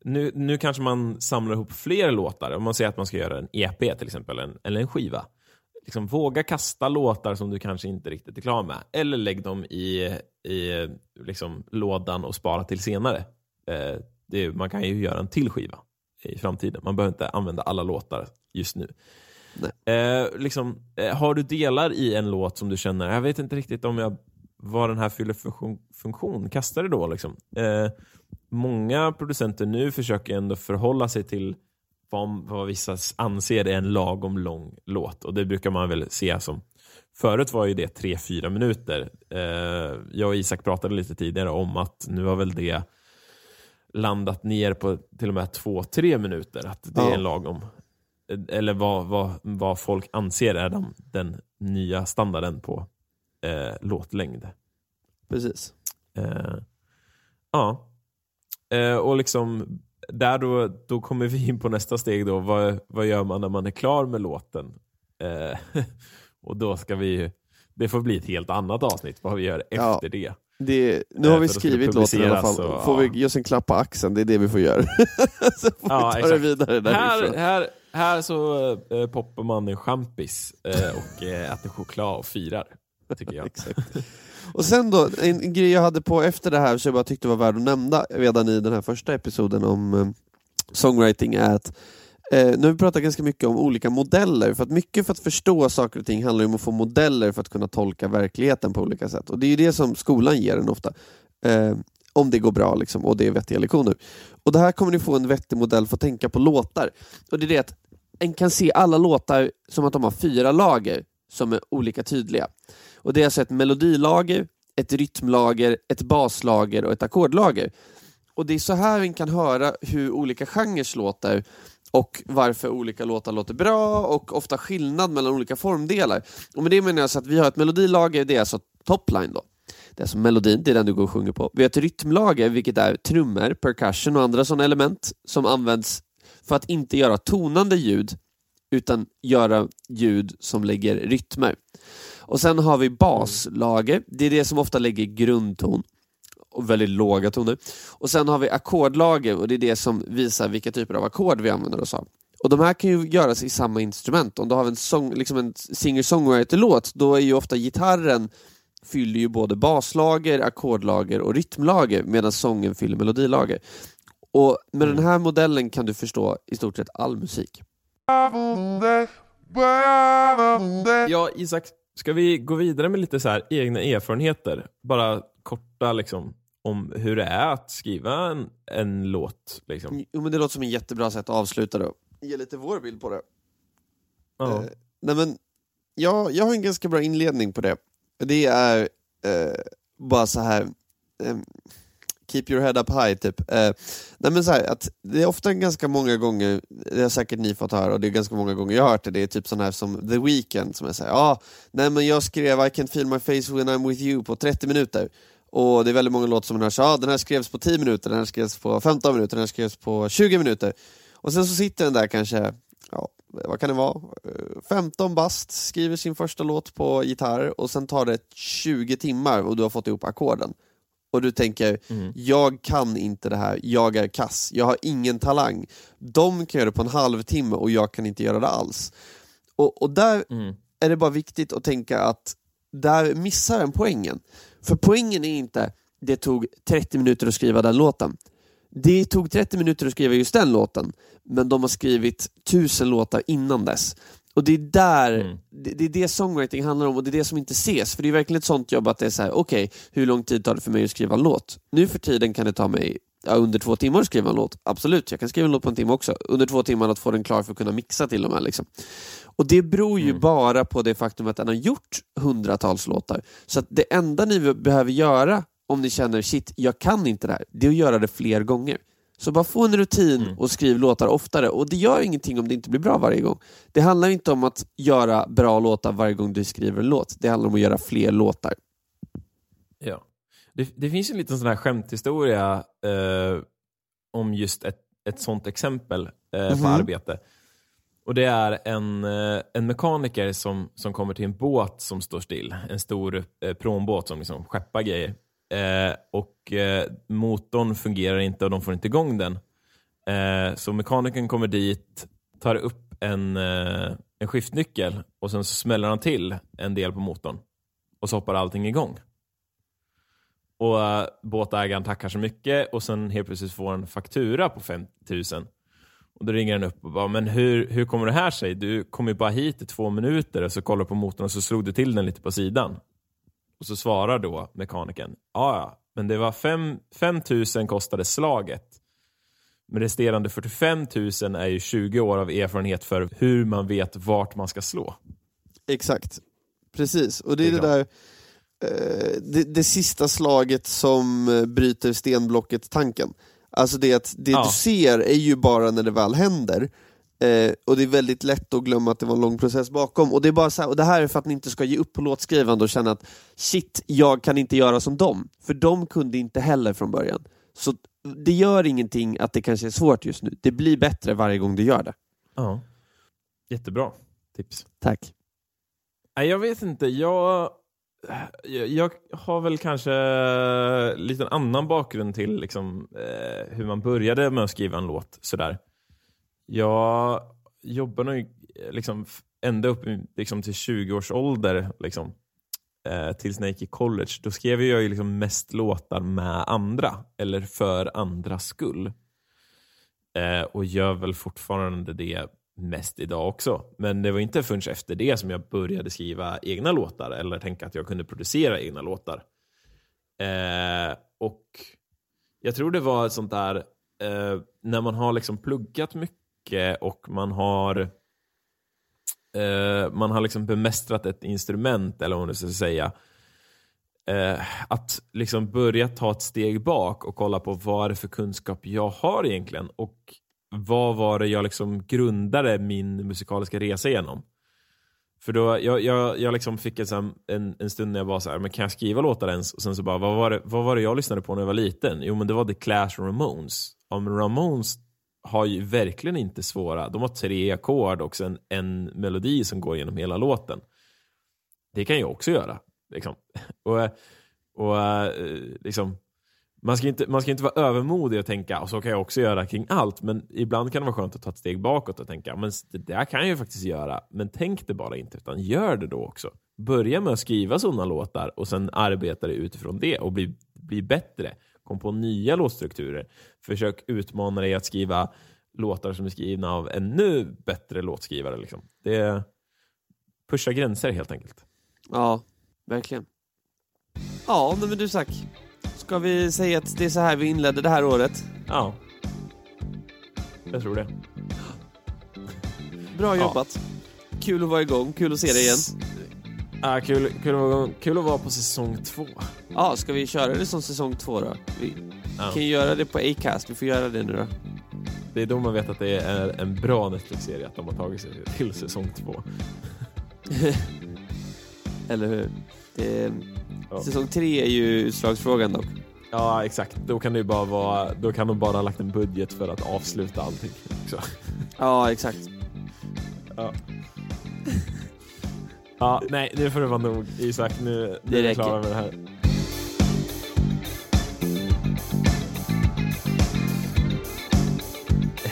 Nu, nu kanske man samlar ihop fler låtar. Om man säger att man ska göra en EP till exempel, en, eller en skiva. Liksom, våga kasta låtar som du kanske inte riktigt är klar med. Eller lägg dem i, i liksom, lådan och spara till senare. Eh, det, man kan ju göra en till skiva i framtiden. Man behöver inte använda alla låtar just nu. Eh, liksom, eh, har du delar i en låt som du känner, jag vet inte riktigt om jag vad den här fyller för funktion, funktion, kasta det då. Liksom. Eh, många producenter nu försöker ändå förhålla sig till vad, vad vissa anser är en lagom lång låt. Och det brukar man väl se som Förut var ju det 3-4 minuter. Eh, jag och Isak pratade lite tidigare om att nu har väl det landat ner på till och med 2-3 minuter. Att det Ja. är en lagom. Eller vad, vad, vad folk anser är den, den nya standarden på eh, låtlängd. Precis. Eh, ja. Eh, och liksom där då, då kommer vi in på nästa steg då. Vad, vad gör man när man är klar med låten? Eh, och då ska vi ju- det får bli ett helt annat avsnitt vad vi gör Ja. efter det. Det, nu Eh, har vi ska det skrivit låten i alla fall. och- Får ja. vi ge oss en klapp på axeln, det är det vi får göra. så får Ja, vi ta det vidare Här, därifrån. här, här så eh, poppar man en champis eh, och eh, äter choklad och firar. Tycker jag. Exakt. Och sen då, en, en grej jag hade på efter det här som jag bara tyckte var värd att nämna redan i den här första episoden om eh, songwriting är att eh, nu har vi pratat ganska mycket om olika modeller, för att mycket för att förstå saker och ting handlar om att få modeller för att kunna tolka verkligheten på olika sätt. Och det är ju det som skolan ger en ofta. Eh, om det går bra liksom, och det är vettiga lektioner. Och det här kommer ni få en vettig modell för att tänka på låtar. Och det är det att en kan se alla låtar som att de har fyra lager som är olika tydliga. Och Det är alltså ett melodilager, ett rytmlager, ett baslager och ett ackordlager. Och Det är så här vi kan höra hur olika genrer låter och varför olika låtar låter bra och ofta skillnad mellan olika formdelar. Och med det menar jag så att vi har ett melodilager, det är alltså topline då. Det är alltså melodin, det är den du går och sjunger på. Vi har ett rytmlager, vilket är trummor, percussion och andra sådana element som används för att inte göra tonande ljud utan göra ljud som lägger rytmer. Och sen har vi baslager, det är det som ofta lägger grundton och väldigt låga toner. Och sen har vi ackordlager och det är det som visar vilka typer av ackord vi använder oss av. Och de här kan ju göras i samma instrument. Om du har en, sång, liksom en singer-songwriter-låt, då är ju ofta gitarren fyller ju både baslager, ackordlager och rytmlager medan sången fyller melodilager. Och med den här modellen kan du förstå i stort sett all musik. Ja, Isak, ska vi gå vidare med lite så här egna erfarenheter? Bara korta liksom, om hur det är att skriva en, en låt. Liksom. Jo men det låter som en jättebra sätt att avsluta då. Ge lite vår bild på det. Ja. Eh, nej men, jag, jag har en ganska bra inledning på det. Det är eh, bara så här eh, keep your head up high typ. Eh, nej men så här, att det är ofta ganska många gånger, det har säkert ni fått höra och det är ganska många gånger jag har hört det, det är typ sån här som The Weeknd som är såhär, ja, ah, nej men jag skrev I can feel my face when I'm with you på 30 minuter. Och det är väldigt många låtar som man hör så, ah, den här skrevs på 10 minuter, den här skrevs på 15 minuter, den här skrevs på 20 minuter. Och sen så sitter den där kanske, ja, vad kan det vara, eh, 15 bast, skriver sin första låt på gitarr och sen tar det 20 timmar och du har fått ihop ackorden. Och du tänker, Mm. jag kan inte det här, jag är kass, jag har ingen talang. De kan göra det på en halvtimme och jag kan inte göra det alls. Och, och där Mm. är det bara viktigt att tänka att där missar den poängen. För poängen är inte, det tog 30 minuter att skriva den låten. Det tog 30 minuter att skriva just den låten, men de har skrivit tusen låtar innan dess. Och det är där, Mm. det, det är det songwriting handlar om och det är det som inte ses. För det är verkligen ett sånt jobb att det är så här: okej, hur lång tid tar det för mig att skriva en låt? Nu för tiden kan det ta mig ja, under två timmar att skriva en låt. Absolut, jag kan skriva en låt på en timme också. Under två timmar att få den klar för att kunna mixa till och med. Liksom. Och det beror ju Mm. bara på det faktum att den har gjort hundratals låtar. Så det enda ni behöver göra om ni känner shit, jag kan inte det här, det är att göra det fler gånger. Så bara få en rutin Mm. och skriv låtar oftare. Och det gör ingenting om det inte blir bra varje gång. Det handlar inte om att göra bra låtar varje gång du skriver en låt. Det handlar om att göra fler låtar. Ja. Det, det finns en liten sån här skämthistoria eh, om just ett, ett sånt exempel eh, Mhm. på arbete. Och Det är en, eh, en mekaniker som, som kommer till en båt som står still. En stor eh, pråmbåt som liksom skeppar grejer. Eh, och eh, motorn fungerar inte och de får inte igång den. Eh, så mekanikern kommer dit, tar upp en, eh, en skiftnyckel och sen så smäller han till en del på motorn. Och så hoppar allting igång. Och eh, båtägaren tackar så mycket och sen helt plötsligt får en faktura på 5000. Och då ringer han upp och bara, men hur, hur kommer det här sig? Du kom ju bara hit i två minuter och så kollade på motorn och så slog du till den lite på sidan. Och så svarar då mekanikern, ja men det var 5 5000 kostade slaget. Men resterande 45 000 är ju 20 år av erfarenhet för hur man vet vart man ska slå. Exakt. Precis, och det är Det det, är där eh, det, det sista slaget som eh, bryter stenblocket-tanken. Alltså det att det Ja. du ser är ju bara när det väl händer. Eh, och det är väldigt lätt att glömma att det var en lång process bakom. Och det är bara så här, och det här är för att ni inte ska ge upp på låtskrivande och känna att shit, jag kan inte göra som dem. För de kunde inte heller från början. Så det gör ingenting att det kanske är svårt just nu. Det blir bättre varje gång du gör det. Ja. Jättebra tips. Tack. Nej, jag vet inte. Jag, jag, jag har väl kanske lite annan bakgrund till liksom, eh, hur man började med att skriva en låt. Sådär. Jag jobbar nog liksom, ända upp liksom, till 20 års ålder. Liksom, eh, tills när jag gick i college. Då skrev jag ju liksom mest låtar med andra. Eller för andras skull. Eh, och gör väl fortfarande det mest idag också. Men det var inte förrän efter det som jag började skriva egna låtar eller tänka att jag kunde producera egna låtar. Eh, och jag tror det var ett sånt där, eh, när man har liksom pluggat mycket och man har eh, man har liksom bemästrat ett instrument, eller vad man ska säga. Eh, att liksom börja ta ett steg bak och kolla på vad är det för kunskap jag har egentligen och vad var det jag liksom grundade min musikaliska resa genom. För då, jag, jag, jag liksom fick en, en, en stund när jag var så här, men kan jag skriva låtar ens? Och sen så bara, vad var, det, vad var det jag lyssnade på när jag var liten? Jo men det var The Clash och Ramones. Ja men Ramones har ju verkligen inte svåra, de har tre ackord och sen en melodi som går genom hela låten. Det kan jag också göra. Liksom. Och, och eh, liksom, man ska, inte, man ska inte vara övermodig och tänka och så kan jag också göra kring allt, men ibland kan det vara skönt att ta ett steg bakåt och tänka men det där kan jag ju faktiskt göra, men tänk det bara inte, utan gör det då också. Börja med att skriva sådana låtar och sen arbeta dig utifrån det och bli, bli bättre. Kom på nya låtstrukturer. Försök utmana dig att skriva låtar som är skrivna av ännu bättre låtskrivare. Liksom. Det Pusha gränser helt enkelt. Ja, verkligen. Ja, men du Zack. Ska vi säga att det är så här vi inledde det här året? Ja. Jag tror det. Bra Ja. jobbat. Kul att vara igång, kul att se dig igen. Ja, kul, kul, att vara- kul att vara på säsong två. Ja, ska vi köra det som säsong två då? Vi Ja. kan ju göra det på Acast, vi får göra det nu då. Det är då man vet att det är en bra Netflix-serie, att de har tagit sig till säsong två. Eller hur? Det, Ja. Säsong tre är ju utslagsfrågan dock. Ja, exakt. Då kan det bara vara, då kan de bara ha lagt en budget för att avsluta allting. också. Ja, exakt. Ja. ja, nej, nu får det vara nog Isak. Nu, nu är vi klara med det här.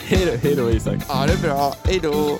Hej då, hej då Isak. Ja, det är bra. Hej då!